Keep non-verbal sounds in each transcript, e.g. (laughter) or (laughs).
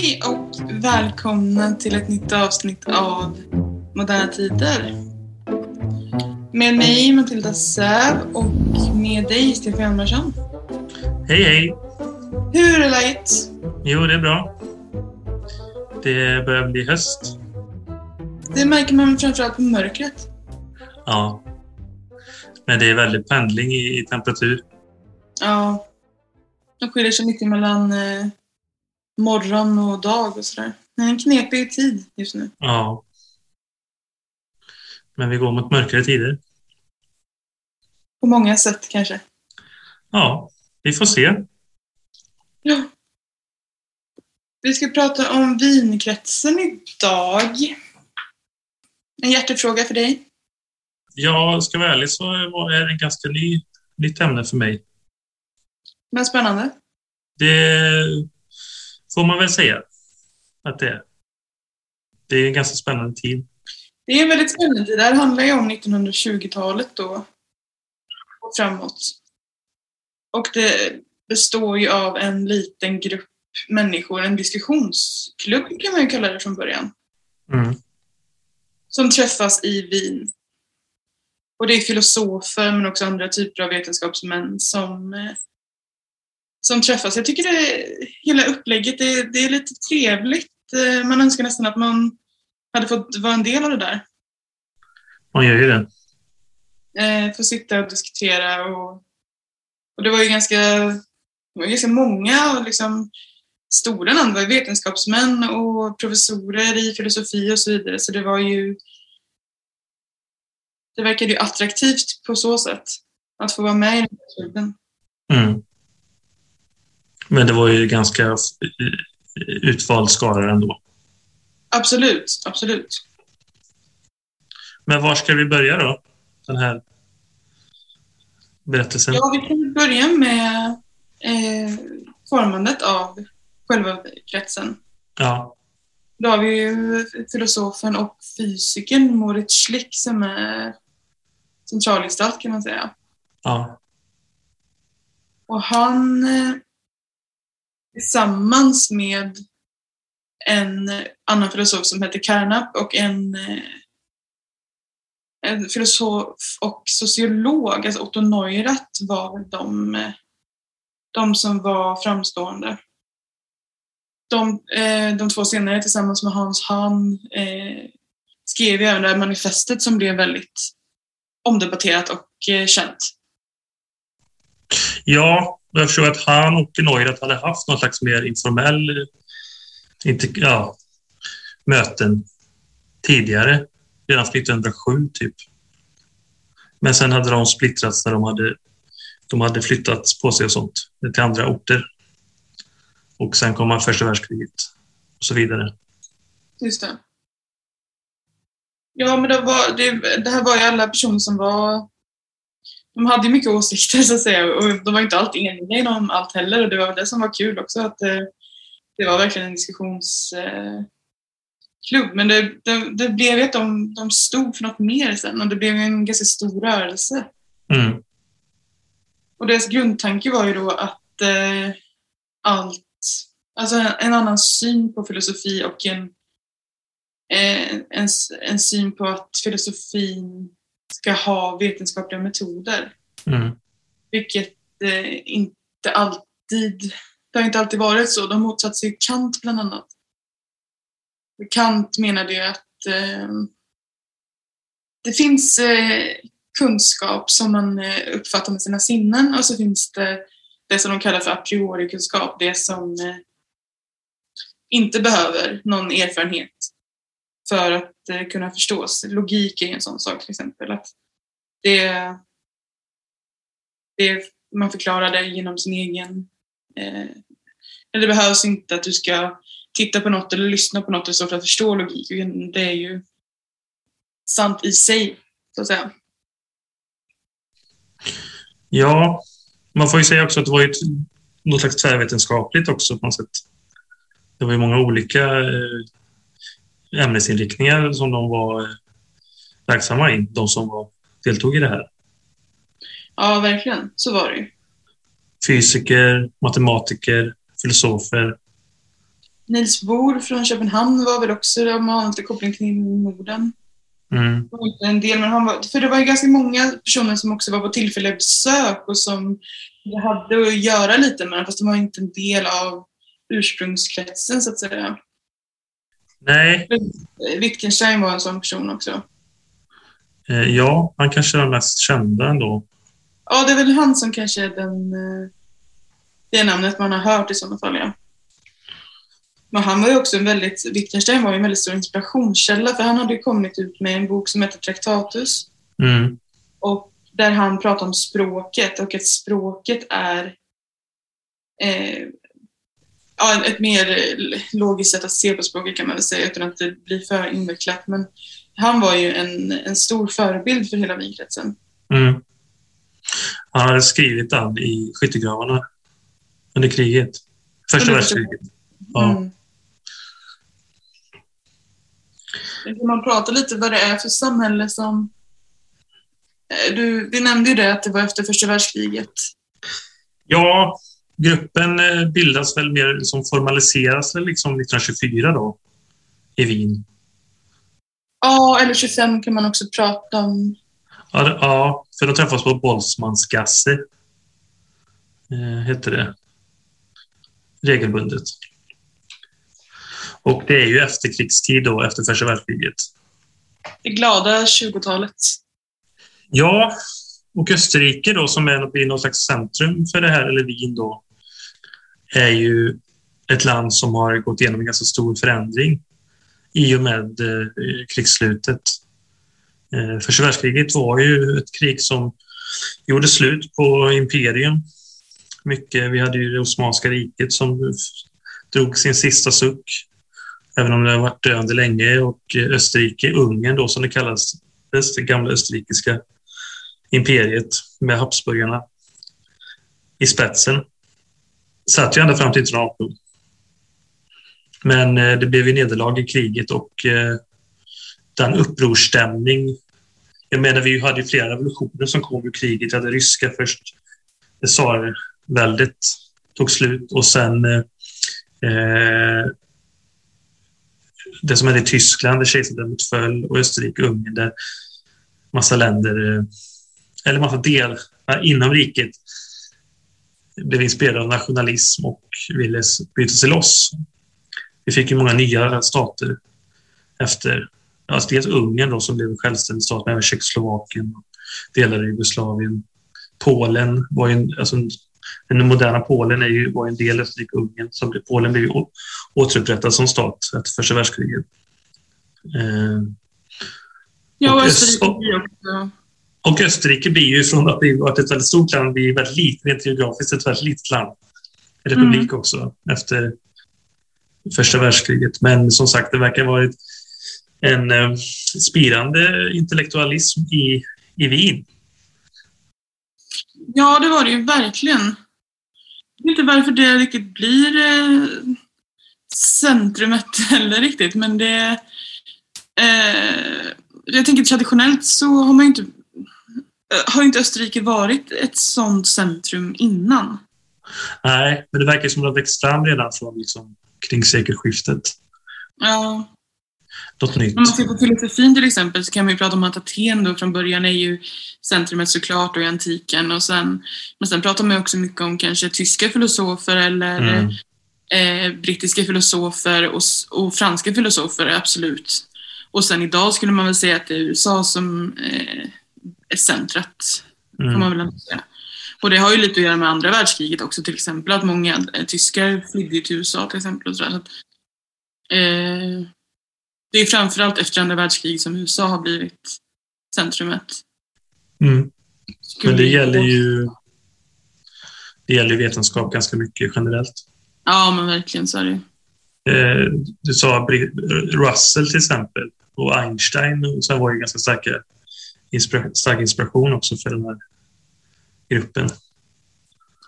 Hej och välkomna till ett nytt avsnitt av Moderna Tider. Med mig Matilda Säv och med dig Stefan Hjalmarsson. Hej hej! Hur är läget? Jo, det är bra. Det börjar bli höst. Det märker man framförallt på mörkret. Ja. Men det är väldigt pendling i, i temperatur. Ja. Det skiljer sig mycket mellan eh, morgon och dag och sådär. Det är en knepig tid just nu. Ja. Men vi går mot mörkare tider. På många sätt kanske. Ja, vi får se. Ja. Vi ska prata om vinkretsen idag. En hjärtefråga för dig. Ja, ska jag vara ärlig så är det en ganska ny, nytt ämne för mig. Men spännande. Det får man väl säga att det är. Det är en ganska spännande tid. Det är en väldigt spännande tid. Det här handlar ju om 1920-talet då och framåt. Och det består ju av en liten grupp människor, en diskussionsklubb kan man ju kalla det från början, Mm. som träffas i Wien. Och det är filosofer men också andra typer av vetenskapsmän som, eh, som träffas. Jag tycker det, hela upplägget det, det är lite trevligt. Eh, Man önskar nästan att man hade fått vara en del av det där. Man gör ju det. eh, få sitta och diskutera. Och, och det var ju ganska, det var ganska många och liksom, stora namn. Det var vetenskapsmän och professorer i filosofi och så vidare. Så det var ju det verkade ju attraktivt på så sätt att få vara med i den här klubben. Mm. Men det var ju ganska utvald skara ändå. Absolut, absolut. Men var ska vi börja då? Den här berättelsen. Ja, vi kan börja med eh, formandet av själva kretsen. Ja. Då har vi ju filosofen och fysikern Moritz Schlick som är centralgestalt kan man säga. ja. Och han eh, tillsammans med en annan filosof som heter Carnap och en, eh, en filosof och sociolog, alltså Otto Neurath var väl de, de som var framstående. De, eh, de två senare tillsammans med Hans Hahn eh, skrev ju även det här manifestet som blev väldigt omdebatterat och eh, känt. Ja, jag förstår att han och Neurath hade haft någon slags mer informell inte, ja, möten tidigare, redan 1907 typ. Men sen hade de splittrats när de hade, de hade flyttat på sig och sånt till andra orter. Och sen kom man första världskriget och så vidare. Just det. Ja, men det, var, det, det här var ju alla personer som var... De hade ju mycket åsikter (laughs) så att säga och de var inte alltid eniga om allt heller och det var det som var kul också att det, det var verkligen en diskussionsklubb. Men det, det, det blev ju att de, de stod för något mer sen och det blev en ganska stor rörelse. Mm. Och deras grundtanke var ju då att eh, allt, alltså en, en annan syn på filosofi och en, eh, en, en syn på att filosofin ska ha vetenskapliga metoder. Mm. Vilket eh, inte alltid, det har inte alltid varit så. De motsatte sig Kant bland annat. Kant menade ju att eh, det finns eh, kunskap som man eh, uppfattar med sina sinnen och så finns det det som de kallar för a priori-kunskap, det som eh, inte behöver någon erfarenhet för att kunna förstås. Logik är en sån sak till exempel. Att det, det, man förklarar det genom sin egen... Eh, det behövs inte att du ska titta på något eller lyssna på något för att förstå logik. Det är ju sant i sig, så att säga. Ja, man får ju säga också att det var ju något slags tvärvetenskapligt också på något sätt. Det var ju många olika eh, ämnesinriktningar som de var eh, verksamma i, de som var, deltog i det här. Ja, verkligen. Så var det ju. Fysiker, matematiker, filosofer. Nils Bohr från Köpenhamn var väl också, de har lite koppling till Norden. Mm. En del, men han var, för det var ju ganska många personer som också var på tillfälliga besök och som hade att göra lite med fast de var inte en del av ursprungskretsen så att säga. Nej, Wittgenstein var en sån person också. eh, ja, han kanske är den mest kända ändå. Ja, det är väl han som kanske är den, eh, det namnet man har hört i sådana fall, ja. Men han var ju också en väldigt, Wittgenstein var ju en väldigt stor inspirationskälla för han hade ju kommit ut med en bok som heter Traktatus Mm. och där han pratar om språket och att språket är eh, ja, ett mer eh, logiskt sätt att se på språket kan man väl säga utan att det blir för invecklat. Men han var ju en, en stor förebild för hela vinkretsen. Mm. Han hade skrivit den i skyttegravarna under kriget. Första världskriget. Ja. Mm. Kan man prata lite vad det är för samhälle som... Eh, Du, vi nämnde ju det att det var efter första världskriget. Ja, gruppen eh, bildas väl mer som formaliseras väl liksom 1924 då i Wien. Ja, eller 25 kan man också prata om. Ja, ja för de träffas på Boltzmannsgasse. Eh, heter det. Regelbundet. Och det är ju efterkrigstid då, efter första världskriget. Det glada 20-talet. Ja, och Österrike då som är, blir någon slags centrum för det här, eller Wien då, är ju ett land som har gått igenom en ganska stor förändring i och med eh, krigsslutet. Eh, första världskriget var ju ett krig som gjorde slut på imperium. Mycket, vi hade ju det Osmanska riket som drog sin sista suck, även om det har varit döende länge, och eh, Österrike, Ungern då som det kallas, det gamla österrikiska imperiet med Habsburgarna i spetsen. Satt ju ända fram till 1918. Men eh, det blev ju nederlag i kriget och eh, den upprorsstämning. Jag menar, vi hade ju flera revolutioner som kom ur kriget. Vi hade ryska först. Det tsarväldet tog slut och sen eh, eh, det som hände i Tyskland där kejsardömet föll och Österrike och Ungern där massa länder eller massa delar inom riket blev inspirerade av nationalism och ville bryta sig loss. Vi fick ju många nya stater efter alltså dels Ungern då, som blev en självständig stat, men även Tjeckoslovakien, delar av Jugoslavien. Polen var ju en, alltså, den moderna Polen är ju, var en del av Österrike-Ungern. Så blev- Polen blev återupprättad som stat efter första världskriget. Eh, Ja, och Österrike också... och Österrike blir ju från att ha varit ett väldigt stort land, blir väldigt litet, rent geografiskt ett väldigt litet land. En republik också efter första världskriget. Men som sagt, det verkar ha varit en eh, spirande intellektualism i, i Wien. Ja, det var det ju verkligen. Jag vet inte varför det riktigt blir eh, centrumet (laughs) heller riktigt, men det... Eh, jag tänker traditionellt så har man ju inte... eh, Har inte Österrike varit ett sånt centrum innan? Nej, men det verkar som att det har växt fram redan från liksom, kring sekelskiftet. Ja, Något nytt. Om man ser på filosofin till exempel så kan man ju prata om att Aten då från början är ju centrumet såklart och i antiken och sen, men sen pratar man också mycket om kanske tyska filosofer eller Mm. eh, brittiska filosofer och, och franska filosofer, absolut. Och sen idag skulle man väl säga att det är USA som eh, centret, får man Mm. väl säga. Och det har ju lite att göra med andra världskriget också till exempel, att många eh, tyskar flydde till USA till exempel. Och så så att, eh, det är framförallt efter andra världskriget som USA har blivit centrumet. Mm. Men det gäller ju det gäller vetenskap ganska mycket generellt. Ja, men verkligen så är det. Eh, du sa Russell till exempel och Einstein och så var ju ganska starka inspira- stark inspiration också för den här gruppen.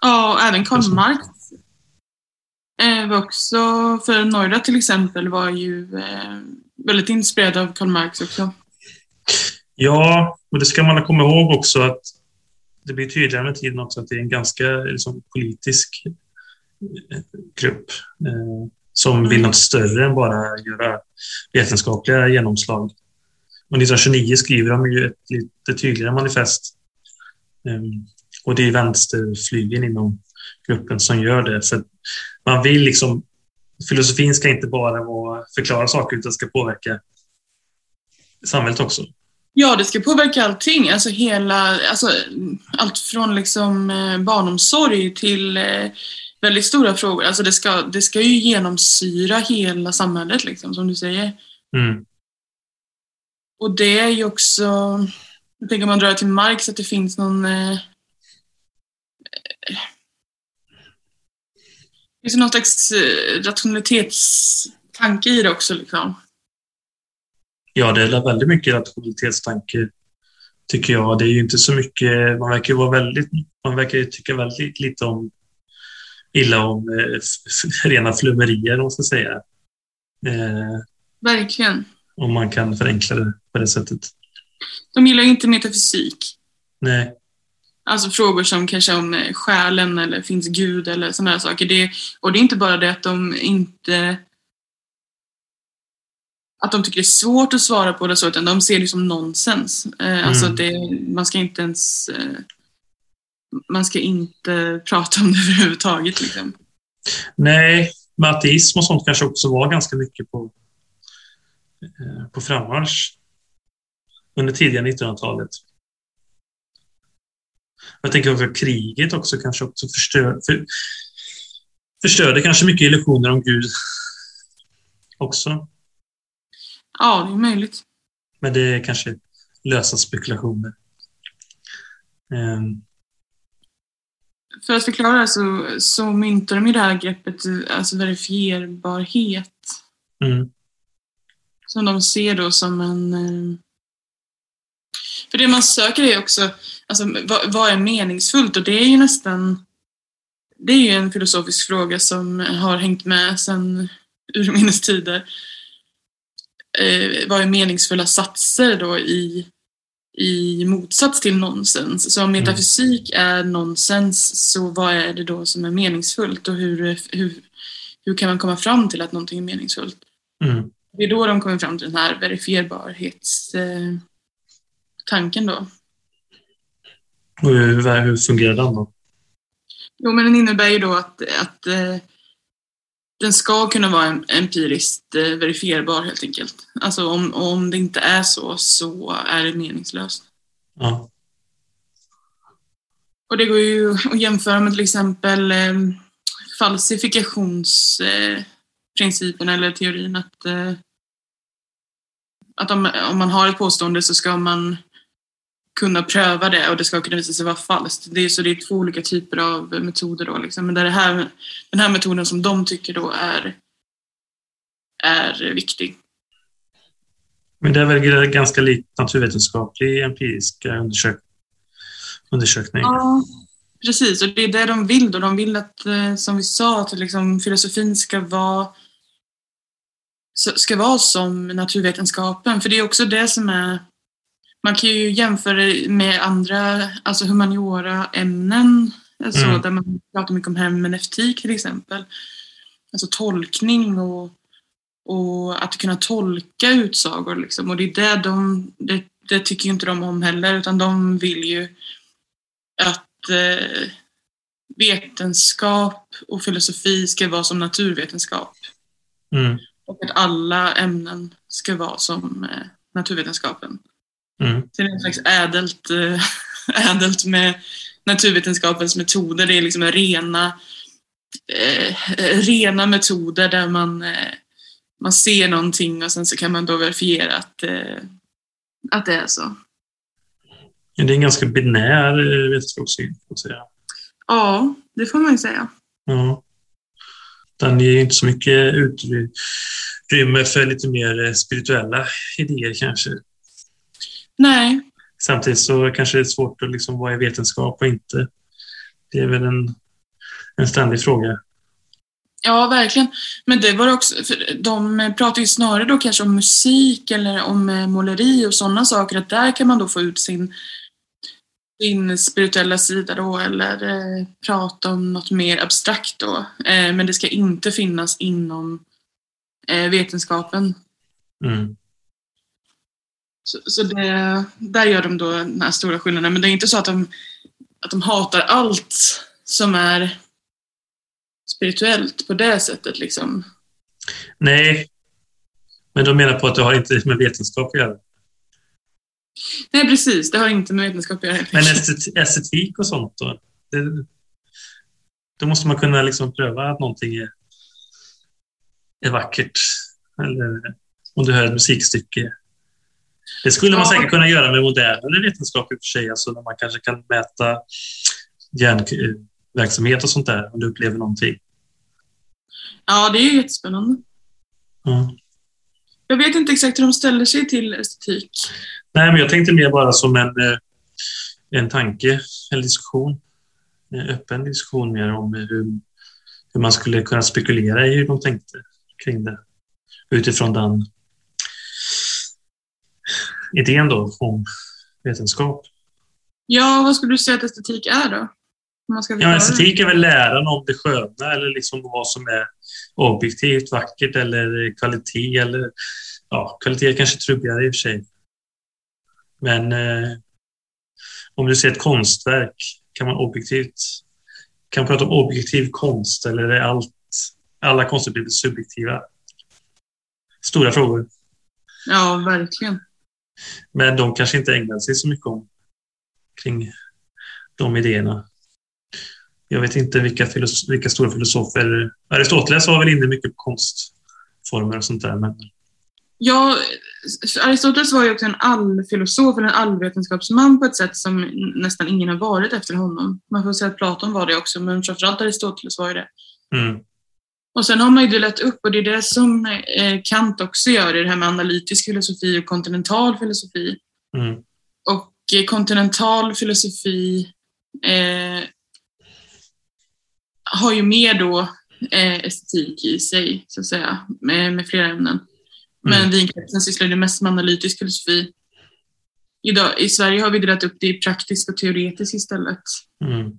Ja, och även Karl Precis. Marx eh, var också, för Neurath till exempel var ju eh, väldigt inspirerad av Karl Marx också. Ja, och det ska man komma ihåg också att det blir tydligare med tiden också att det är en ganska liksom, politisk eh, grupp. Eh, som Mm. vill något större än bara göra vetenskapliga genomslag. Och 1929 skriver de ju ett lite tydligare manifest. Ehm, Och det är vänsterflygen inom gruppen som gör det. För man vill liksom... Filosofin ska inte bara vara förklara saker utan ska påverka samhället också. Ja, det ska påverka allting. Alltså hela, alltså, allt från liksom eh, barnomsorg till eh, väldigt stora frågor. Alltså det ska, det ska ju genomsyra hela samhället, liksom, som du säger. Mm. Och det är ju också, jag tänker om man drar till Marx, att det finns någon... Eh, eh, det finns någon slags eh, rationalitetstanke i det också. Liksom. Ja, det är väldigt mycket rationalitetstanke, tycker jag. Det är ju inte så mycket... Man verkar vara väldigt... Man verkar ju tycka väldigt lite om illa om eh, rena flummerier, om man ska säga. Eh, Verkligen. Om man kan förenkla det på det sättet. De gillar ju inte metafysik. Nej. Alltså frågor som kanske om eh, själen eller finns Gud eller sådana här saker. Det, och det är inte bara det att de inte att de tycker det är svårt att svara på det så, utan de ser det som nonsens. Eh, Alltså Mm. det, man ska inte ens eh, man ska inte prata om det (laughs) överhuvudtaget. Liksom. Nej, men ateism och sånt kanske också var ganska mycket på, på frammarsch under tidiga 1900-talet. Jag tänker också att kriget också kanske också förstör, för, förstörde kanske mycket illusioner om Gud också. Ja, det är möjligt. Men det är kanske lösa spekulationer. Ehm, För att förklara det så, så myntar de ju det här greppet, eh, alltså verifierbarhet. mm, Som de ser då som en... eh, För det man söker är också, alltså vad, vad är meningsfullt? Och det är ju nästan... Det är ju en filosofisk fråga som har hängt med sedan urminnes tider. Eh, vad är meningsfulla satser då i, i motsats till nonsens? Så om metafysik är nonsens, så vad är det då som är meningsfullt? Och hur, hur, hur kan man komma fram till att någonting är meningsfullt? mm. Det är då de kommer fram till den här verifierbarhetstanken tanken då. Hur, hur fungerar den då? Jo, men den innebär ju då att, att eh, den ska kunna vara em- empiriskt eh, verifierbar helt enkelt. Alltså om, om det inte är så, så är det meningslöst. Ja. Och det går ju att jämföra med till exempel eh, falsifikationsprincipen eh, principen eller teorin att, eh, att om, om man har ett påstående så ska man kunna pröva det och det ska kunna visa sig vara falskt. Det är, så det är två olika typer av metoder då. Liksom. Men där det här, den här metoden som de tycker då är, är viktig. Men det är väl ganska likt naturvetenskaplig empirisk undersök undersökning. Ja, precis. Och det är det de vill då. De vill att, eh, som vi sa, att liksom filosofin ska vara ska vara som naturvetenskapen. För det är också det som är... Man kan ju jämföra med andra, alltså humaniora-ämnen, alltså Mm. där man pratar mycket om hermeneutik till exempel. Alltså tolkning och, och att kunna tolka utsagor. Liksom. Och det är det de, det, det tycker ju inte de om heller, utan de vill ju att eh, vetenskap och filosofi ska vara som naturvetenskap. Mm. Och att alla ämnen ska vara som eh, naturvetenskapen. Mm. Så det är en slags ädelt, eh, (laughs) ädelt med naturvetenskapens metoder. Det är liksom en rena, eh, rena metoder där man, eh, man ser någonting och sen så kan man då verifiera att, eh, att det är så. Det är en ganska binär eh, vetenskapssyn, får jag säga. Ja, det får man ju säga. Ja. Den ger inte så mycket utrymme för lite mer spirituella idéer kanske. Nej, Samtidigt så kanske det är svårt att liksom, vad är vetenskap och inte. Det är väl en, en ständig fråga. Ja, verkligen. Men det var också, de pratar ju snarare då kanske om musik eller om eh, måleri och sådana saker, att där kan man då få ut sin, sin spirituella sida då eller eh, prata om något mer abstrakt då. Eh, men det ska inte finnas inom eh, vetenskapen. Mm. Så, så det, där gör de då den här stora skillnaden. Men det är inte så att de, att de hatar allt som är spirituellt på det sättet. Liksom. Nej, men de menar på att det har inte med vetenskap att göra. Nej, precis. Det har inte med vetenskap att göra. Men estetik och sånt då? Det, då måste man kunna liksom pröva att någonting är, är vackert. Eller om du hör ett musikstycke. Det skulle man säkert kunna göra med modernare vetenskap i och för sig. Alltså när man kanske kan mäta hjärnverksamhet och sånt där. Om du upplever någonting. Ja, det är ju jättespännande. Ja. Jag vet inte exakt hur de ställer sig till estetik. Nej, men jag tänkte mer bara som en, eh, en tanke, en diskussion. En öppen diskussion mer om hur, hur man skulle kunna spekulera i hur de tänkte kring det. Utifrån den idén då om vetenskap. Ja, vad skulle du säga att estetik är då? Ja, estetik är väl läran om det sköna eller liksom vad som är objektivt vackert eller kvalitet eller ja, kvalitet är kanske trubbigare i och för sig. Men eh, om du ser ett konstverk kan man objektivt kan man prata om objektiv konst eller är allt alla konster blir subjektiva? Stora frågor. Ja, verkligen. Men de kanske inte ägnar sig så mycket om kring de idéerna. Jag vet inte vilka, filos- vilka stora filosofer... Aristoteles var väl inne mycket på konstformer och sånt där. Men, Ja, Aristoteles var ju också en allfilosof, eller en allvetenskapsman på ett sätt som nästan ingen har varit efter honom. Man får säga att Platon var det också, men framförallt Aristoteles var ju det. mm, Och sen har man ju delat upp, och det är det som eh, Kant också gör i det här med analytisk filosofi och kontinental filosofi. mm, Och eh, kontinental filosofi eh, har ju mer då eh, estetik i sig, så att säga, med, med flera ämnen. Men Mm. vinkretsen sysslade mest med analytisk filosofi. Idag, I Sverige har vi delat upp det i praktisk och teoretisk istället. mm.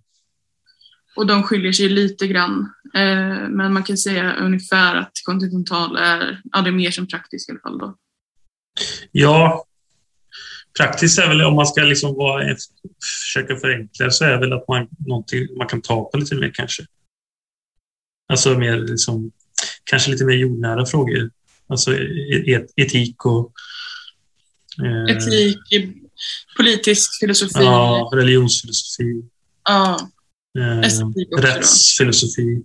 Och de skiljer sig lite grann. Eh, men man kan säga ungefär att kontinental är, ja, det är mer som praktisk i alla fall då. Ja, praktiskt är väl om man ska liksom vara, försöka förenkla så är väl att man, man kan ta på lite mer kanske. Alltså mer liksom, kanske lite mer jordnära frågor. Alltså et, etik och eh, Etik, politisk filosofi, ja, religionsfilosofi, ja, eh, också rättsfilosofi.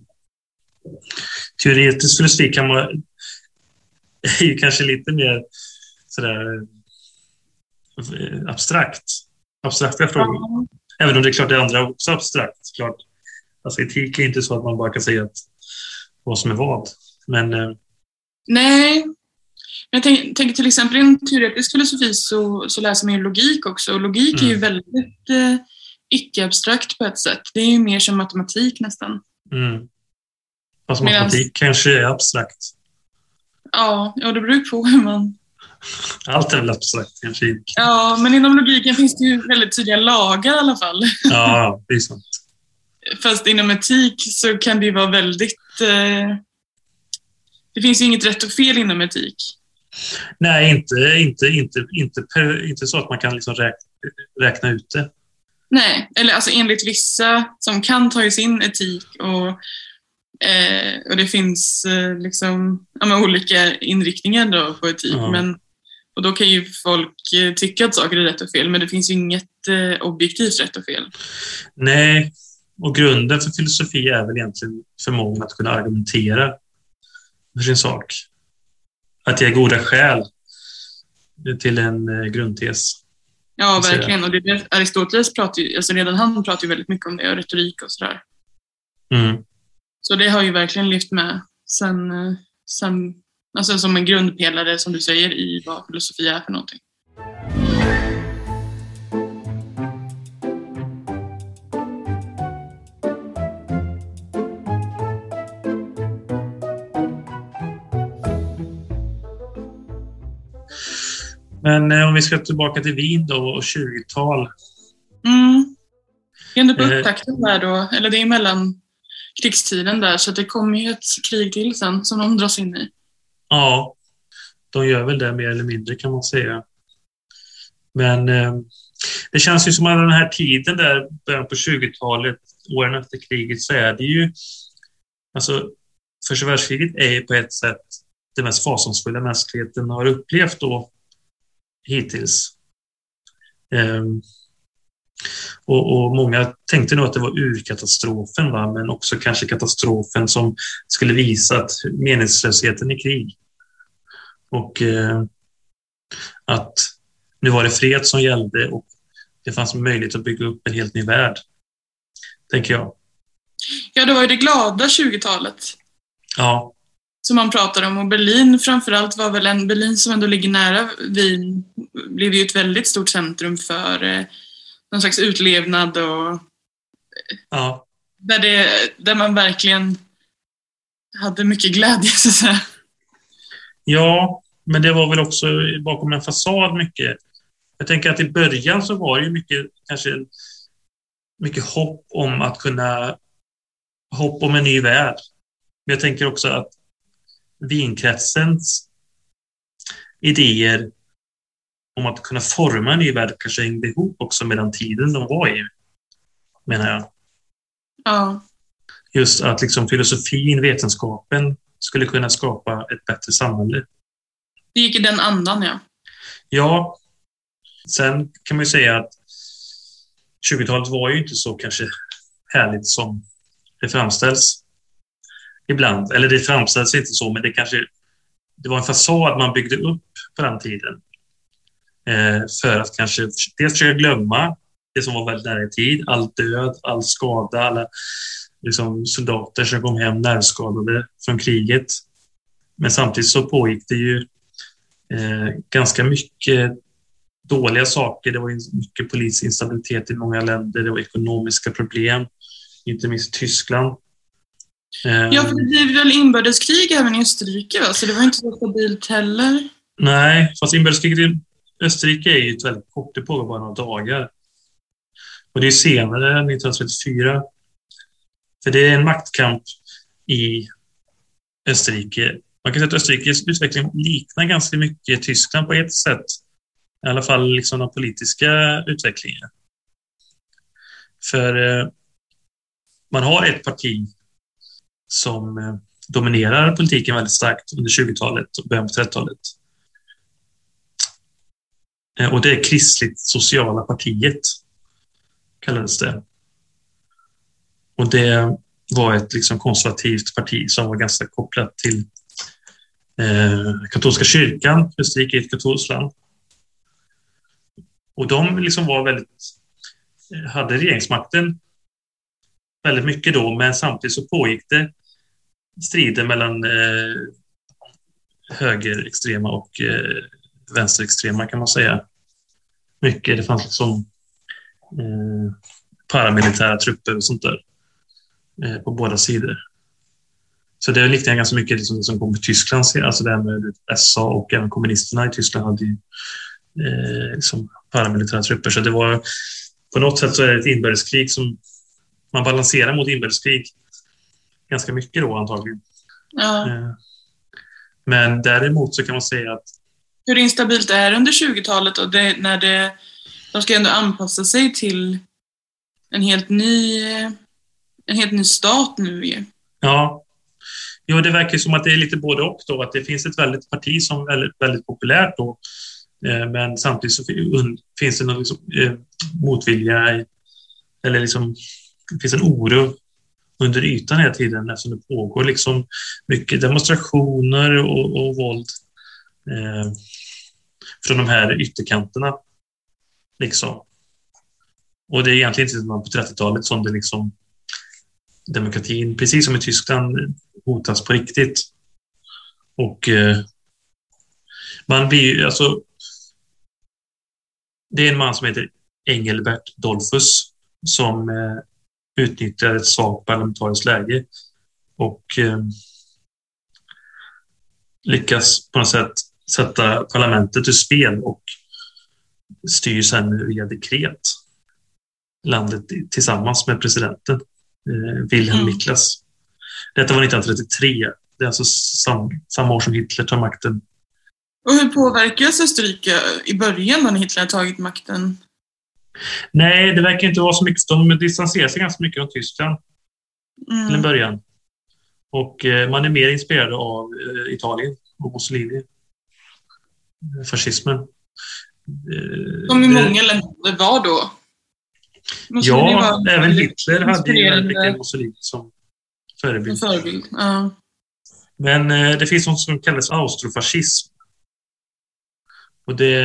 Teoretisk filosofi kan man är ju kanske lite mer sådär eh, abstrakt. Abstrakta frågor. Ja. Även om det är klart det andra också är abstrakt. Klart. Alltså etik är inte så att man bara kan säga att vad som är vad. Men eh, Nej. Jag tänk- tänker till exempel i en teoretisk filosofi så, så läser man ju logik också och logik är ju Mm. väldigt eh, icke-abstrakt på ett sätt. Det är ju mer som matematik nästan. mm. Fast Medans- matematik kanske är abstrakt. Ja, ja det beror på hur man... Allt är väl abstrakt kanske. Ja, men inom logiken finns det ju väldigt tydliga lagar i alla fall. (laughs) Ja, det är sant. Fast inom etik så kan det ju vara väldigt... Eh, det finns ju inget rätt och fel inom etik. Nej, inte, inte, inte, inte, inte så att man kan liksom räkna, räkna ut det. Nej, eller alltså enligt vissa som kan ta ju sin etik och, eh, och det finns eh, liksom ja, olika inriktningar då på etik. Ja. Men, och då kan ju folk eh, tycka att saker är rätt och fel, men det finns ju inget eh, objektivt rätt och fel. Nej, och grunden för filosofi är väl egentligen förmågan att kunna argumentera för sin sak. Att ge goda skäl till en eh, grundtes. Ja, verkligen. Och det, Aristoteles pratar ju, alltså redan han pratar ju väldigt mycket om det och retorik och sådär. Mm. Så det har ju verkligen lyft med sen, eh, sen alltså som en grundpelare, som du säger, i vad filosofi är för någonting. Men eh, om vi ska tillbaka till Wien då och 20-tal. Mm. Det är ändå på Eh. upptakten där då, eller det är mellan krigstiden där, så det kommer ju ett krig till sen som de dras in i. Ja, de gör väl det mer eller mindre kan man säga. Men eh, det känns ju som att den här tiden där, början på 20-talet, åren efter kriget, så är det ju... Alltså, första världskriget är på ett sätt det mest fasansfulla mänskligheten har upplevt då hittills. Um, och, och, många tänkte nog att det var urkatastrofen, va? men också kanske katastrofen som skulle visa att meningslösheten i krig. Och eh, att nu var det fred som gällde och det fanns möjlighet att bygga upp en helt ny värld, tänker jag. Ja, det var ju det glada 20-talet. Ja. Som man pratar om. Och Berlin framförallt var väl en, Berlin som ändå ligger nära Wien, blev ju ett väldigt stort centrum för eh, någon slags utlevnad och ja. där, det, där man verkligen hade mycket glädje, så att säga. Ja, men det var väl också bakom en fasad mycket. Jag tänker att i början så var det ju mycket, kanske mycket hopp om att kunna, hopp om en ny värld. Men jag tänker också att vinkretsens idéer om att kunna forma en ny värld kanske hängde ihop också med den tiden de var i, menar jag. Ja. Just att liksom filosofin, vetenskapen skulle kunna skapa ett bättre samhälle. Det gick i den andan, ja. Ja. Sen kan man ju säga att 20-talet var ju inte så kanske härligt som det framställs ibland. Eller det framställs inte så, men det kanske det var en fasad man byggde upp på den tiden. Eh, för att kanske dels försöka glömma det som var väldigt nära i tid, all död, all skada, alla liksom, soldater som kom hem nervskadade från kriget. Men samtidigt så pågick det ju eh, ganska mycket dåliga saker. Det var mycket politisk instabilitet i många länder. Det var ekonomiska problem, inte minst i Tyskland. Ja, för det blev väl inbördeskrig även i Österrike, va? så det var inte så stabilt heller. Nej, fast inbördeskriget i Österrike är ju väldigt kort, det pågår bara några dagar. Och det är senare, 1934. För det är en maktkamp i Österrike. Man kan säga att Österrikes utveckling liknar ganska mycket Tyskland på ett sätt. I alla fall liksom den politiska utvecklingen. För eh, man har ett parti som eh, dominerar politiken väldigt starkt under 20-talet och början på 30-talet. Eh, och det är Kristligt sociala partiet, kallades det. Och det var ett liksom konservativt parti som var ganska kopplat till eh, katolska kyrkan, Österrike är ett katolskt land. Och de liksom var väldigt, eh, hade regeringsmakten väldigt mycket då, men samtidigt så pågick det strider mellan eh, högerextrema och eh, vänsterextrema kan man säga. Mycket. Det fanns liksom eh, paramilitära trupper och sånt där eh, på båda sidor. Så det liknar ganska mycket liksom det som kom på Tyskland, alltså det här med SA och även kommunisterna i Tyskland hade ju eh, liksom paramilitära trupper. Så det var på något sätt så är det ett inbördeskrig som man balanserar mot inbördeskrig ganska mycket då antagligen. Ja. Eh, men däremot så kan man säga att hur instabilt är det under 20-talet och det, när det, de ska ändå anpassa sig till en helt ny, en helt ny stat nu ju. Ja. Jo, det verkar som att det är lite både och då, att det finns ett väldigt parti som är väldigt, väldigt populärt då, eh, men samtidigt så finns det någon liksom, eh, motvilja eller liksom, det finns en oro under ytan hela tiden eftersom det pågår liksom mycket demonstrationer och, och våld eh, från de här ytterkanterna. Liksom. Och det är egentligen inte på 30-talet som det liksom demokratin, precis som i Tyskland, hotas på riktigt. Och eh, man blir alltså det är en man som heter Engelbert Dolfus som eh, utnyttjar ett svagt parlamentariskt läge och eh, lyckas på något sätt sätta parlamentet ur spel och styr sen via dekret landet tillsammans med presidenten eh, Wilhelm mm. Miklas. Detta var 1933 Det är alltså sam, samma år som Hitler tar makten. Och hur påverkas Österrike i början när Hitler har tagit makten? Nej, det verkar inte vara så mycket. De distanserar sig ganska mycket från Tyskland Mm. till en början. Och eh, man är mer inspirerad av eh, Italien och Mussolini. Fascismen. Eh, Som i många länder var då. Mussolini Ja, var även Hitler hade ju väldigt Mussolini som förebild. förebild. Ja. Men det finns något som kallas austrofascism. Och det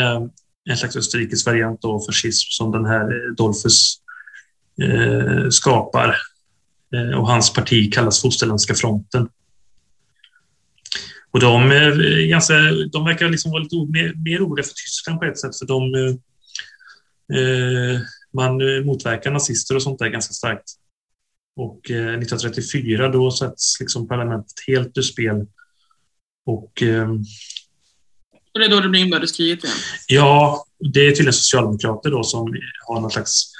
en slags österrikisk variant av fascism som den här eh, Dolphus eh, skapar. Eh, och hans parti kallas Fosterländska fronten. Och de, eh, ganska, de verkar liksom vara lite o- mer, mer oroliga för Tyskland på ett sätt, för de, eh, eh man motverkar nazister och sånt där ganska starkt. Och eh, 1934 då sätts liksom parlamentet helt ur spel. Och eh, och det är då det blir inbördeskriget igen. ja, det är tydligen socialdemokrater då som har någon slags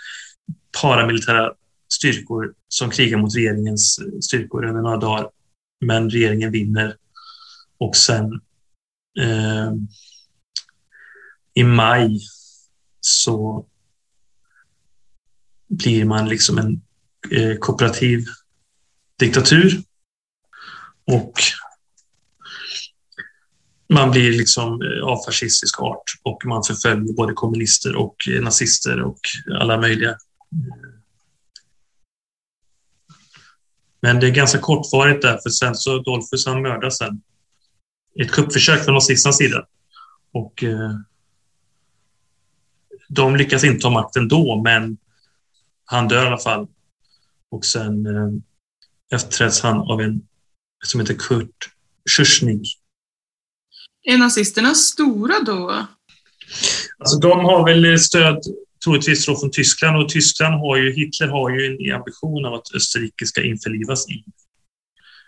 paramilitära styrkor som krigar mot regeringens styrkor under några dagar. Men regeringen vinner. Och sen eh, i maj så blir man liksom en eh, kooperativ diktatur. Och man blir liksom eh, av fascistisk art och man förföljer både kommunister och eh, nazister och alla möjliga. Men det är ganska kortvarigt där, för sen så Dolphus han mördas sen. Ett kuppförsök från nazisternas sida. Och eh, de lyckas inte ta makten då, men han dör i alla fall. Och sen eh, efterträds han av en som heter Kurt Schuschnigg. Är nazisterna stora då? Alltså, de har väl stöd troligtvis då från Tyskland och Tyskland har ju, Hitler har ju en ambition av att Österrike ska införlivas i,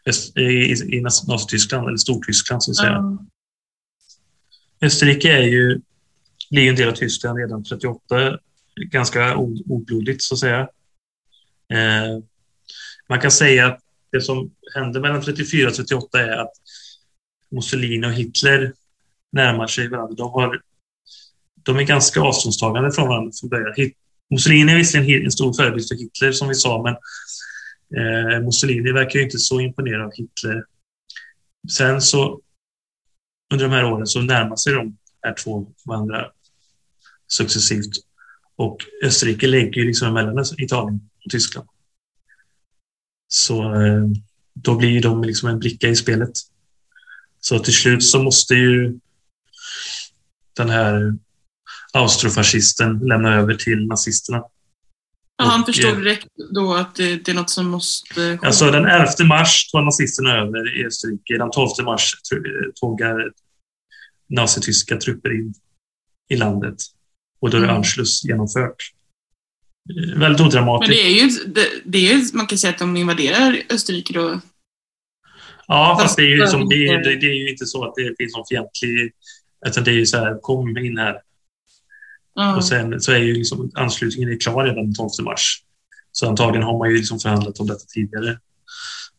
Öst- i, i Nazityskland, eller Stortyskland så att säga. Ja. Österrike är ju, blir en del av Tyskland redan 38, ganska oblodigt så att säga. Eh, man kan säga att det som hände mellan 34 och 38 är att Mussolini och Hitler närmar sig varandra. De, har, de är ganska avståndstagande från varandra från början. Hit- Mussolini är visserligen en stor förebild för Hitler som vi sa, men eh, Mussolini verkar ju inte så imponerad av Hitler. Sen så under de här åren så närmar sig de här två varandra successivt. Och Österrike ligger ju liksom mellan Italien och Tyskland. Så eh, då blir de liksom en bricka i spelet. Så till slut så måste ju den här austrofascisten lämna över till nazisterna. Ja, han förstod eh, direkt då att det, det är något som måste. Alltså den 11 mars tar nazisterna över i Österrike. Den 12 mars tr- tågar nazityska trupper in i landet. Och då är Mm. Anschluss genomfört. Eh, Väldigt Men odramatiskt. det är ju, det, det är, man kan säga att de invaderar Österrike då. Ja, fast det är, ju som, det, är, det, det är ju inte så att det finns någon fientlig... Utan det är ju så här, kom in här. Ja. Och sen så är ju liksom anslutningen är klar redan den 12 mars. Så antagligen har man ju liksom förhandlat om detta tidigare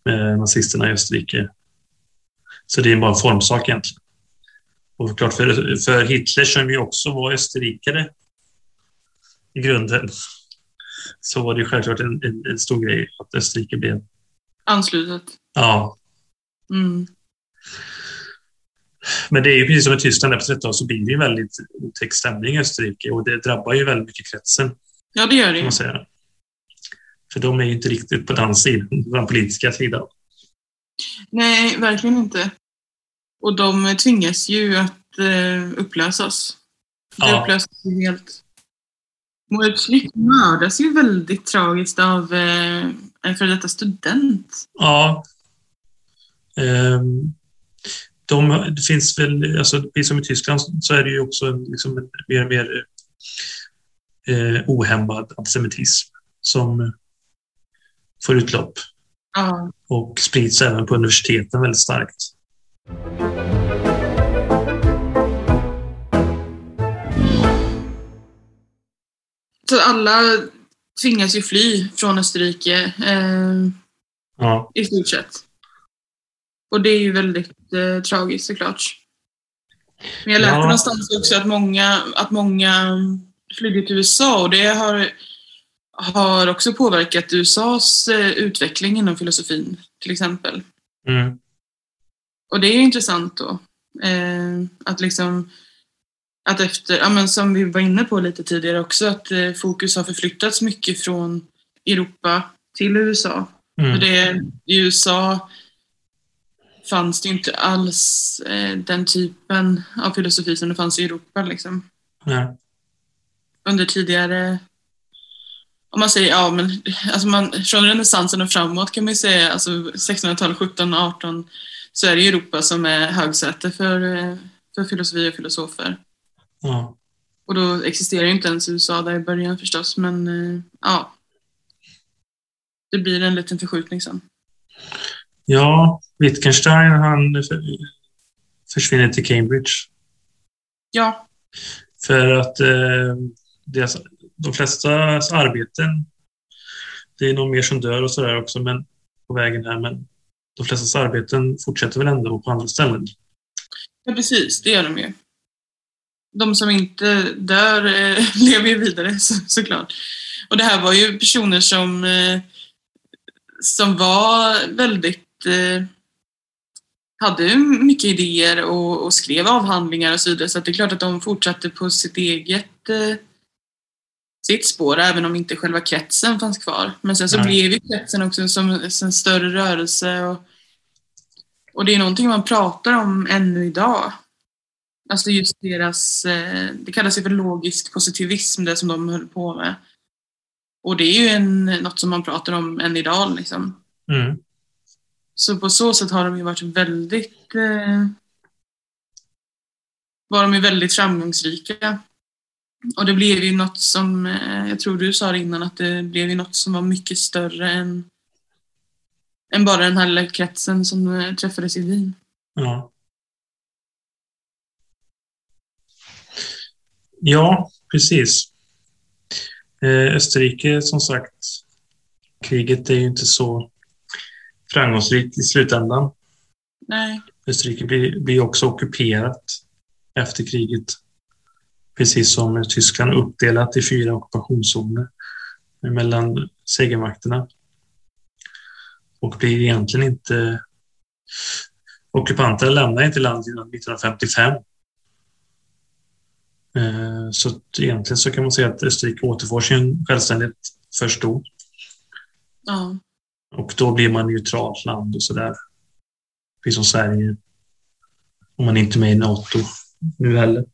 med nazisterna i Österrike. Så det är bara en formsak egentligen. Och klart för, för Hitler som ju också var österrikare i grunden så var det självklart en, en, en stor grej att Österrike blev... Anslutet. Ja, Mm. men det är ju precis som i Tyskland, där på 30 så blir det ju väldigt otäck stämning i Österrike och det drabbar ju väldigt mycket kretsen. Ja, det gör det kan ju. man säga. För de är ju inte riktigt på den sidan, på den politiska sidan. Nej, verkligen inte. Och de tvingas ju att eh, upplösas. Det Ja. upplösas ju helt. Moe Schlick mördas ju väldigt tragiskt av eh, en före detta student. Ja. Ehm, de, det finns väl, alltså, precis som i Tyskland så är det ju också liksom, en mer och mer eh, ohämmad antisemitism som får utlopp Ja. och sprids även på universiteten väldigt starkt. Så alla tvingas ju fly från Österrike eh, Ja. i stort sett. Och det är ju väldigt eh, tragiskt såklart. Men jag läste Ja. någonstans också att många, att många flydde till USA och det har, har också påverkat USAs eh, utveckling inom filosofin till exempel. Mm. Och det är ju intressant då. Eh, att liksom att efter, ja, men som vi var inne på lite tidigare också, att eh, fokus har förflyttats mycket från Europa till USA. För Mm. det, I USA fanns det inte alls eh, den typen av filosofi som det fanns i Europa. Liksom. Nej. Under tidigare, om man säger, ja men alltså man, från renässansen och framåt kan man ju säga, alltså 1600-tal, 17, 18, så är det Europa som är högsäte för, eh, för filosofi och filosofer. Ja. Och då existerar ju inte ens USA där i början förstås, men eh, ja. Det blir en liten förskjutning sen. ja, Wittgenstein han för, försvinner till Cambridge. Ja, För att eh, deras, de flestas arbeten, det är nog mer som dör och sådär också men, på vägen här, men de flestas arbeten fortsätter väl ändå på andra ställen. ja precis, det gör de ju. De som inte dör eh, (laughs) lever ju vidare (laughs) så, såklart. Och det här var ju personer som, eh, som var väldigt eh, hade mycket idéer och, och skrev avhandlingar och så vidare så det är klart att de fortsatte på sitt eget eh, sitt spår även om inte själva kretsen fanns kvar. Men sen så Nej. blev ju kretsen också som en större rörelse och, och det är någonting man pratar om ännu idag. Alltså just deras, eh, det kallas ju för logisk positivism, det som de höll på med. Och det är ju en, något som man pratar om än idag liksom. Mm. Så på så sätt har de ju varit väldigt eh, var de ju väldigt framgångsrika. Och det blev ju något som, eh, jag tror du sa det innan, att det blev ju något som var mycket större än, än bara den här lilla kretsen som eh, träffades i Wien. Ja. Ja, precis. Eh, Österrike, som sagt, kriget är ju inte så framgångsrikt i slutändan. Nej, Österrike blir, blir också ockuperat efter kriget. Precis som Tyskland uppdelat i fyra ockupationszoner mellan segermakterna. Och blir egentligen inte... Ockupanterna lämnar inte landet innan 1955. Eh, Så egentligen så kan man säga att Österrike återfår sin självständighet först då. ja, Och då blir man neutralt land och sådär. Precis som Sverige. Om man inte är med i NATO nu heller.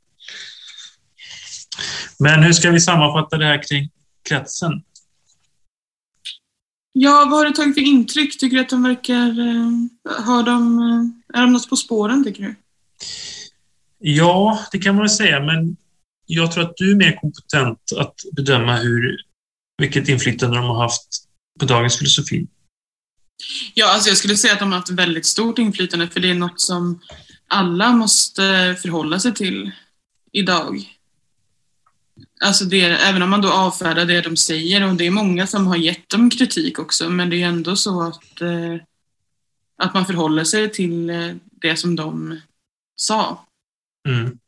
Men hur ska vi sammanfatta det här kring kretsen? Ja, vad har du tagit för intryck? Tycker du att de verkar... eh, Har de, eh, är de något på spåren, tycker du? Ja, det kan man väl säga, men jag tror att du är mer kompetent att bedöma hur, vilket inflytande de har haft på dagens filosofi. Ja, alltså jag skulle säga att de har haft väldigt stort inflytande för det är något som alla måste förhålla sig till idag. Alltså det, även om man då avfärdar det de säger och det är många som har gett dem kritik också men det är ändå så att, eh, att man förhåller sig till eh, det som de sa. Mm.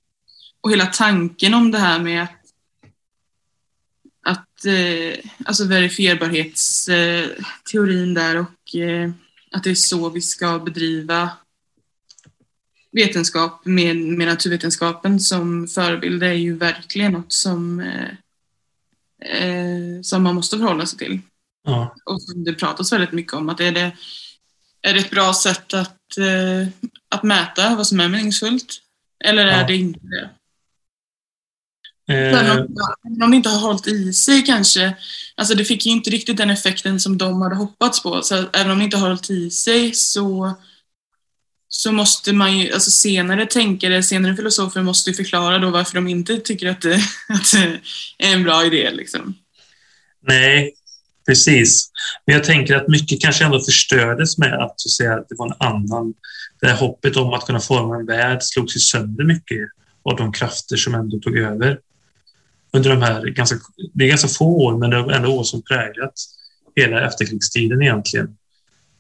Och hela tanken om det här med att, alltså verifierbarhetsteorin där och eh, att det är så vi ska bedriva vetenskap med, med naturvetenskapen som förebild är ju verkligen något som, eh, eh, som man måste förhålla sig till. Ja. Och som det pratas väldigt mycket om att är det, är det ett bra sätt att, eh, att mäta vad som är meningsfullt? Eller är Ja. det inte det? Eh, Sen om, om det inte har hållit i sig kanske, alltså det fick ju inte riktigt den effekten som de hade hoppats på. Så även om det inte har hållit i sig så, så måste man ju, alltså senare tänkare, senare filosofer måste ju förklara då varför de inte tycker att det, (laughs) att det är en bra idé. Liksom. nej, precis. Men jag tänker att mycket kanske ändå förstördes med att, så att säga, att det var en annan... Det här hoppet om att kunna forma en värld slogs ju sönder mycket av de krafter som ändå tog över under de här ganska, det är ganska få år, men det är ändå år som präglat hela efterkrigstiden egentligen.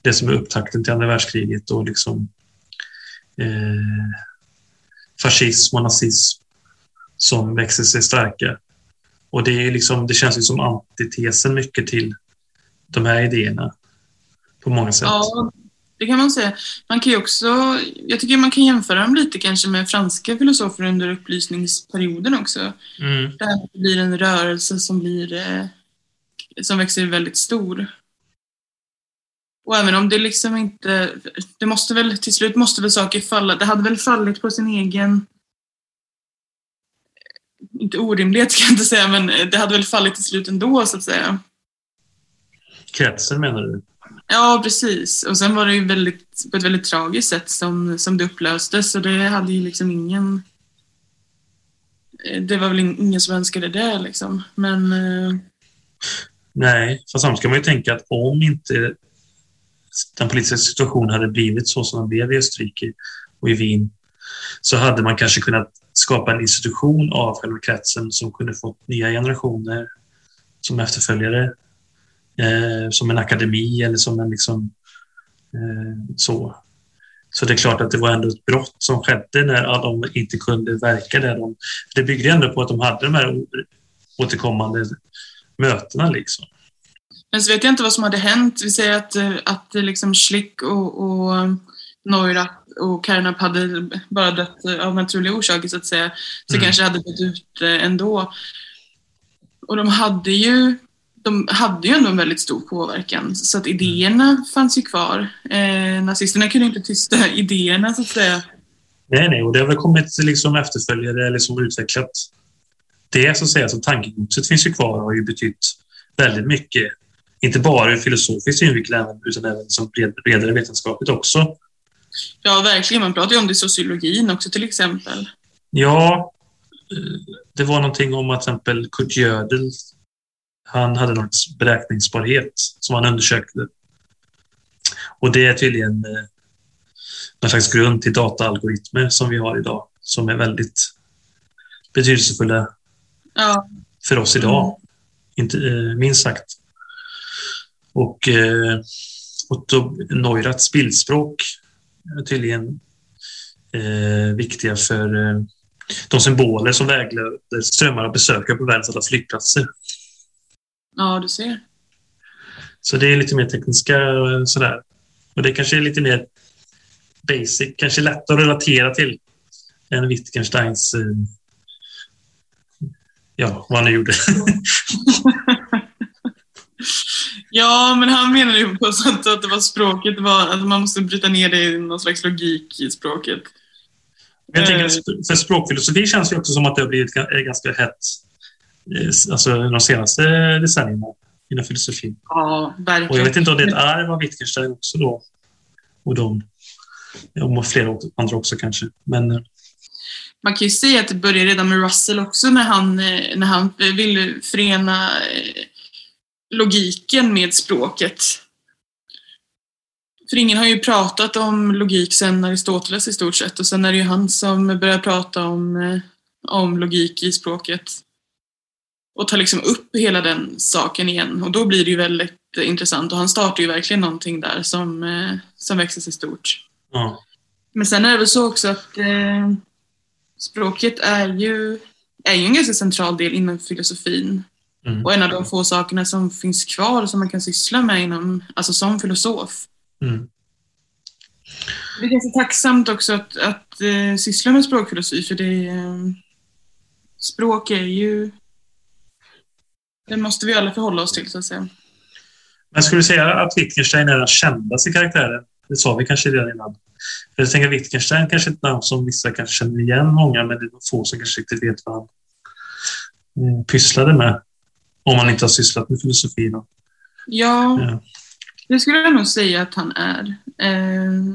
Det som är upptakten till andra världskriget och liksom eh, fascism och nazism som växer sig starka. Och det, är liksom, det känns ju som antitesen mycket till de här idéerna på många sätt. Ja, det kan man säga. Man kan ju också, jag tycker man kan jämföra dem lite kanske med franska filosofer under upplysningsperioden också. Mm. Det här blir en rörelse som blir eh, som växer väldigt stor. Och även om det liksom inte, det måste väl till slut måste väl saker falla, det hade väl fallit på sin egen inte orimlighet kan jag inte säga, men det hade väl fallit till slut ändå så att säga. Kretsen menar du? Ja, precis. Och sen var det ju väldigt, på ett väldigt tragiskt sätt som, som det upplöstes och det hade ju liksom ingen... Eh, det var väl ingen som önskade det liksom, men... Eh, Nej, fast samtidigt kan man ju tänka att om inte den politiska situationen hade blivit så som den blev i Österrike och i Wien så hade man kanske kunnat skapa en institution av själva kretsen som kunde fått nya generationer som efterföljare. Eh, som en akademi eller som en liksom eh, så. Så det är klart att det var ändå ett brott som skedde när de inte kunde verka där. De, det byggde ändå på att de hade de här återkommande mötena liksom. Men så vet jag inte vad som hade hänt. Vi säger att, eh, att eh, liksom Schlick och, och Neurath och Carnap hade bara dött eh, av naturliga orsaker så att säga. Så Mm. kanske hade dött ut eh, ändå. Och de hade ju de hade ju ändå en väldigt stor påverkan så att idéerna fanns ju kvar. Eh, nazisterna kunde inte tysta (laughs) idéerna så att säga. Nej, nej, och det har väl kommit liksom efterföljare eller som utvecklat det så att säga. Så tankegodset finns ju kvar och har ju betytt väldigt mycket. Inte bara ur filosofisk synvinkel utan även som bred, bredare vetenskapligt också. Ja, verkligen. Man pratar ju om det i sociologin också till exempel. Ja, eh, det var någonting om att till exempel Kurt Gödel, han hade någon beräkningsbarhet som han undersökte. Och det är tydligen eh, någon slags grund till dataalgoritmer som vi har idag, som är väldigt betydelsefulla Ja, för oss idag. Inte, eh, minst sagt. Och, eh, och då, Neuraths bildspråk är tydligen eh, viktiga för eh, de symboler som vägleder strömmar av besökare på världens alla flygplatser. Ja du ser. Så det är lite mer tekniska eh, sådär. Och det kanske är lite mer basic, kanske lättare att relatera till än Wittgensteins eh, ja, vad han nu gjorde. (laughs) Ja, men han menade ju på sånt att det var språket, det var att man måste bryta ner det i någon slags logik i språket. Men jag tänker Eh. för språkfilosofi känns det också som att det har blivit ganska hett alltså de senaste decennierna inom filosofin. Ja, Och jag verkligen. vet inte om det är ett arv av Wittgenstein också då. Och de. Och flera andra också kanske. Men eh, Man kan ju säga att det började redan med Russell också när han, eh, när han ville förena eh, logiken med språket. För ingen har ju pratat om logik sedan Aristoteles i stort sett och sen är det ju han som börjar prata om, eh, om logik i språket. Och tar liksom upp hela den saken igen och då blir det ju väldigt eh, intressant och han startar ju verkligen någonting där som, eh, som växer sig stort. ja. Men sen är det väl så också att eh, språket är ju, är ju en ganska central del inom filosofin. Mm. Och en av de få sakerna som finns kvar som man kan syssla med inom, alltså som filosof. Mm. Det är ganska tacksamt också att, att eh, syssla med språkfilosofi för det eh, språk är ju det måste vi alla förhålla oss till så att säga. Men skulle du säga att Wittgenstein är den kändaste karaktären? Det sa vi kanske redan innan. För jag tänker att Wittgenstein kanske är ett namn som vissa kanske känner igen många, men det är få som kanske riktigt vet vad han eh, pysslade med. Om man inte har sysslat med filosofi. Då. Ja, Ja. det skulle jag nog säga att han är. Eh,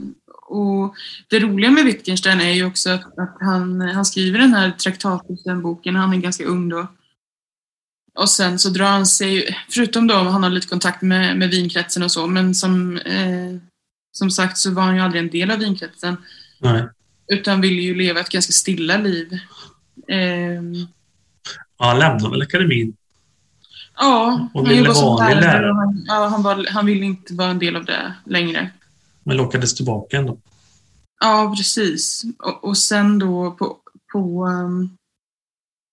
och det roliga med Wittgenstein är ju också att, han, han skriver den här traktatusen, boken, han är ganska ung då. Och sen så drar han sig, förutom då han har lite kontakt med, med vinkretsen och så, men som, eh, som sagt så var han ju aldrig en del av vinkretsen. Nej. Utan ville ju leva ett ganska stilla liv. Eh, Ja, han lämnade väl akademin. ja, Och han ville som vanlig lärare han, ja, han, var, han ville inte vara en del av det längre. Men lockades tillbaka ändå. Ja, precis. Och, och sen då på, på um,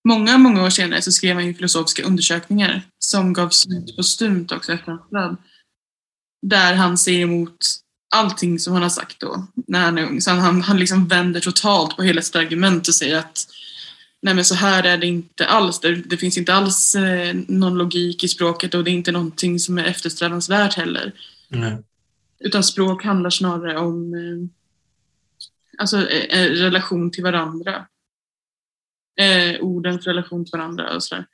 många, många år senare så skrev han ju filosofiska undersökningar som gavs ut postumt också efter hans död. Där han säger emot allting som han har sagt då när han är ung. Så han, han liksom vänder totalt på hela sitt argument och säger att nej men så här är det inte alls. Det, det finns inte alls eh, någon logik i språket och det är inte någonting som är eftersträvansvärt heller. Nej. Utan språk handlar snarare om eh, alltså, eh, eh, relation till varandra. Eh, ordens relation till varandra och sådär.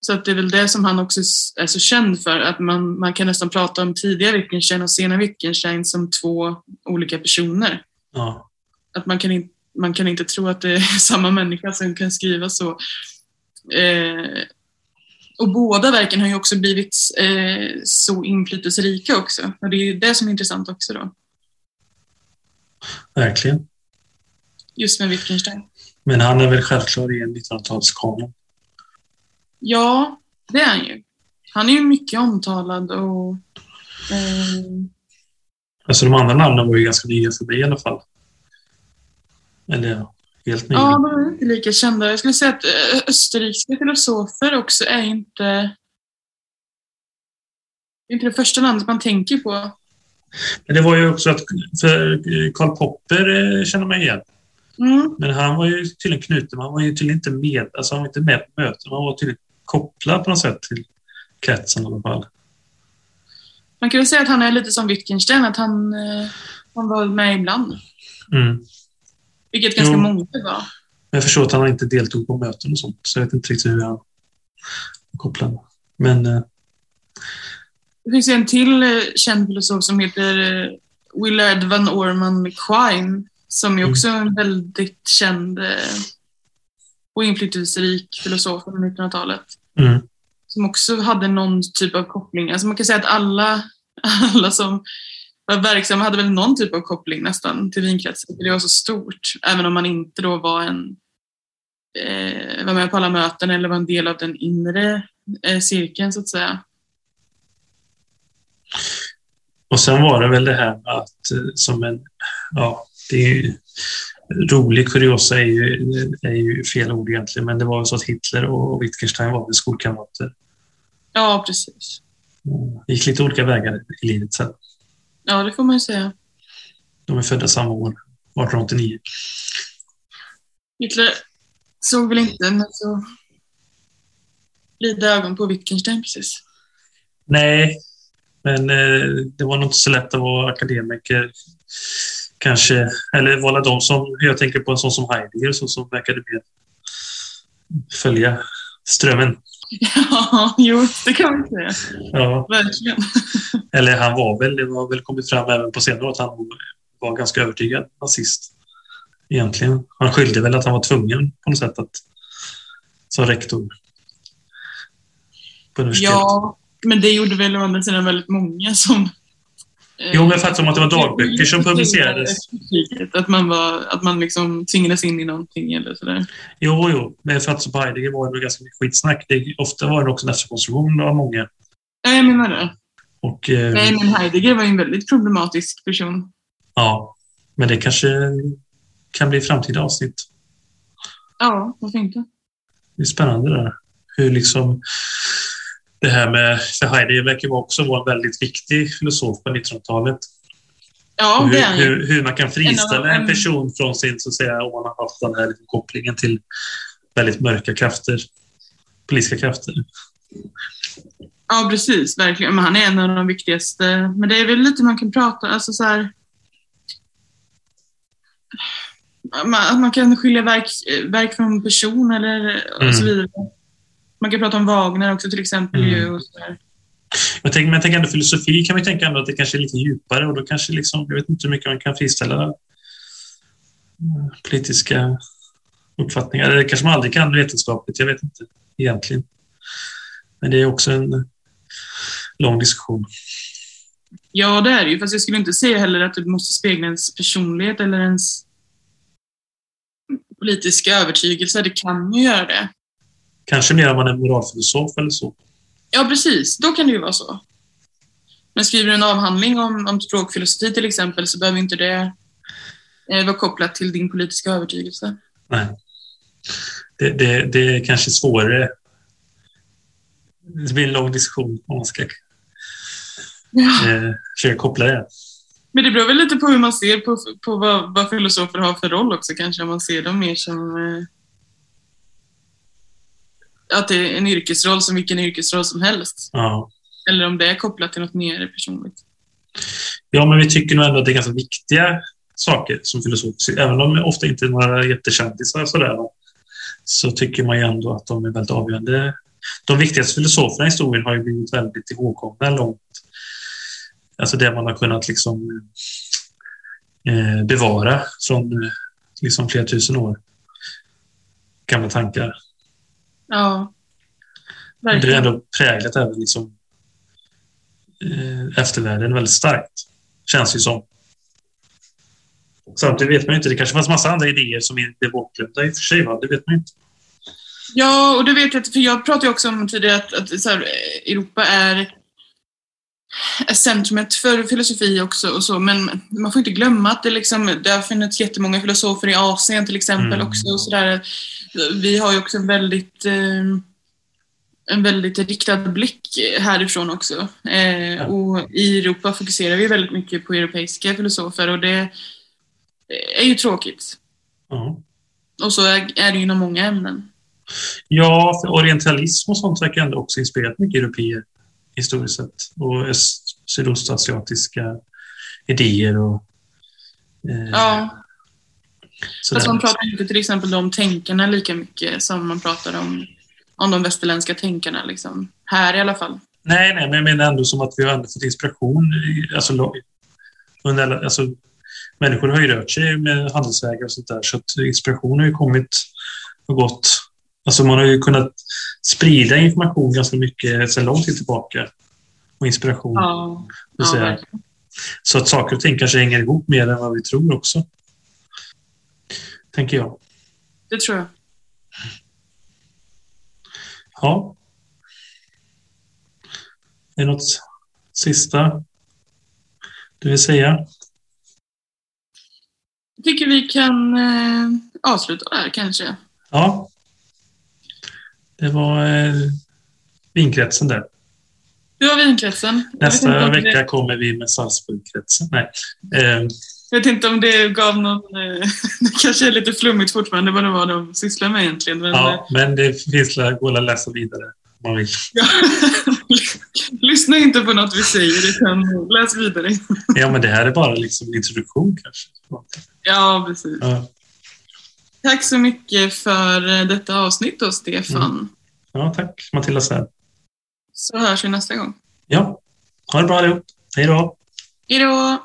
Så att det är väl det som han också är så känd för, att man, man kan nästan prata om tidiga Wittgenstein och sena Wittgenstein som två olika personer. Ja. Att man kan, in, man kan inte tro att det är (laughs) samma människa som kan skriva så. Eh, och båda verken har ju också blivit eh, så inflytelserika också. Och det är ju det som är intressant också då, Verkligen. just med Wittgenstein. Men han är väl självklar i en 1900-talskanon. Ja, det är han ju. Han är ju mycket omtalad och eh, Alltså de andra namnen var ju ganska nya för mig i alla fall. Eller helt nya. ja, de är inte lika kända. Jag skulle säga att eh, österrikiska filosofer också är inte det är inte det första namnet man tänker på. Men det var ju också att för eh, Karl Popper eh, känner man igen. Mm. Men han var ju tydligen knuten. Han var ju tydligen inte med, alltså han var inte med på möten. Han var tydligen kopplad på något sätt till kretsen i alla fall. Man kan väl säga att han är lite som Wittgenstein, att han, eh, han var med ibland. Mm. Vilket ganska Jo. många var. Jag förstår att han inte deltog på möten och sånt, så jag vet inte riktigt hur han var kopplad. Men eh, Det finns en till eh, känd filosof som heter Willard van Orman Quine som är Mm. också en väldigt känd eh, och inflytelserik filosof från 1900-talet. mm, Som också hade någon typ av koppling. Alltså man kan säga att alla, (laughs) alla som var verksamma hade väl någon typ av koppling nästan till vinkretsen. för Det var så stort. Även om man inte då var en eh, var med på alla möten eller var en del av den inre eh, cirkeln så att säga. och sen var det väl det här att eh, som en, ja, det är ju, rolig kuriosa är ju, är ju fel ord egentligen, men det var ju så att Hitler och Wittgenstein var skolkamrater. Ja, precis. Mm, gick lite olika vägar i livet sen. Ja, det får man ju säga. De är födda samma år, 1889. Hitler såg väl inte med så blida ögon på Wittgenstein precis. Nej, men eh, det var nog inte så lätt att vara akademiker. Kanske, eller var det de som, jag tänker på en sån som Heidegger, så som verkade mer följa strömmen. (laughs) Ja, jo, det kan man säga. Ja, Verkligen. (laughs) eller han var väl, det har väl kommit fram även på senare att han var ganska övertygad nazist. Egentligen. Han skyllde väl att han var tvungen på något sätt att som rektor på universitetet. Ja, men det gjorde väl å andra sidan väldigt många som... eh, Jo, men jag fattar som att det var dagböcker som publicerades. Att man, var, att man liksom tvingades in i någonting eller sådär. Jo, jo, men för att så på Heidegger var det ganska mycket skitsnack. Det, ofta var det också en efterkonstruktion av många. Ja, jag menar det. Och, eh, Nej, men Heidegger var ju en väldigt problematisk person. ja, men det kanske kan bli framtida avsnitt. Ja, varför inte? Det är spännande där. Hur liksom det här med, för Heidegger verkar också vara en väldigt viktig filosof på 1900-talet. Ja, hur, hur, hur man kan friställa En en person från sin, så att säga, om man har haft den här liksom kopplingen till väldigt mörka krafter, politiska krafter. Ja, precis. Verkligen. Men han är en av de viktigaste. Men det är väl lite man kan prata, alltså så här. Man, man kan skilja verk, verk från person eller och så Mm. vidare. Man kan prata om Wagner också till exempel. Mm. Ju, och så där. Jag tänker, men jag tänker ändå filosofi kan ju tänka ändå att det kanske är lite djupare och då kanske liksom, jag vet inte hur mycket man kan friställa eh, politiska uppfattningar. Eller det kanske man aldrig kan vetenskapligt, jag vet inte egentligen. Men det är också en lång diskussion. Ja, det är det ju. Fast jag skulle inte säga heller att det måste spegla ens personlighet eller ens politiska övertygelse. Det kan ju göra det. Kanske mer om man är moralfilosof eller så. Ja, precis. Då kan det ju vara så. Men skriver du en avhandling om, om språkfilosofi till exempel så behöver inte det eh, vara kopplat till din politiska övertygelse. Nej. Det, det, det är kanske svårare. Det blir en lång diskussion om man ska Ja. eh, försöka koppla det. Men det beror väl lite på hur man ser på, på vad, vad filosofer har för roll också kanske. Om man ser dem mer som eh, att det är en yrkesroll som vilken yrkesroll som helst. Ja. Eller om det är kopplat till något mer personligt. ja, men vi tycker nog ändå att det är ganska viktiga saker som filosofer. Även om de ofta inte är några jättekändisar sådär, så tycker man ju ändå att de är väldigt avgörande. De viktigaste filosoferna i historien har ju blivit väldigt ihågkomna långt. Alltså det man har kunnat liksom eh, bevara från eh, liksom flera tusen år. Gamla tankar. Ja. Det är Verkligen. ändå präglat även liksom, eh, eftervärlden väldigt starkt. Känns ju som. Samtidigt vet man ju inte. Det kanske fanns massa andra idéer som inte är bortglömda i och för sig. Va? Det vet man inte. Ja, och det vet jag, för jag pratade ju också om tidigare att, att så här, eh, Europa är centrumet för filosofi också och så, men man får inte glömma att det, liksom, det har funnits jättemånga filosofer i Asien till exempel Mm. också. Och så där. Vi har ju också en väldigt, eh, en väldigt riktad blick härifrån också. Eh, och i Europa fokuserar vi väldigt mycket på europeiska filosofer och det är ju tråkigt. Ja. Och så är, det ju inom många ämnen. Ja, för orientalism och sånt verkar ändå också inspirerat mycket europeer historiskt sett. Och öst, sydostasiatiska idéer och eh, Ja. sådär. Fast man pratar inte till exempel om tänkarna lika mycket som man pratar om, om de västerländska tänkarna. Liksom. Här i alla fall. Nej, nej, men jag menar ändå som att vi har ändå fått inspiration. Alltså, under alltså, människor har ju rört sig med handelsvägar och sånt där, så att inspiration har ju kommit och gått. Alltså man har ju kunnat sprida information ganska mycket sedan lång tid tillbaka. Och inspiration. Ja, så, att ja så att saker och ting kanske hänger ihop mer än vad vi tror också. Tänker jag. det tror jag. Ja. Är det något sista du vill säga? Jag tycker vi kan eh, avsluta där kanske. Ja. Det var eh, vinkretsen där. Det var vinkretsen. Nästa vecka Det, kommer vi med Salzburgkretsen. Nej. Eh, jag vet inte om det gav någon... Eh, (laughs) det kanske är lite flummigt fortfarande vad det var de sysslar med egentligen. Men, ja, men det finns går att läsa vidare om man vill. (laughs) Lyssna inte på något vi säger utan läs vidare. Ja, men det här är bara liksom introduktion kanske. Ja, precis. Ja, Tack så mycket för eh, detta avsnitt då, Stefan. Mm. Ja, tack Matilda Säd. Så hörs vi nästa gång. Ja, ha det bra allihop. Hej då. Hej då.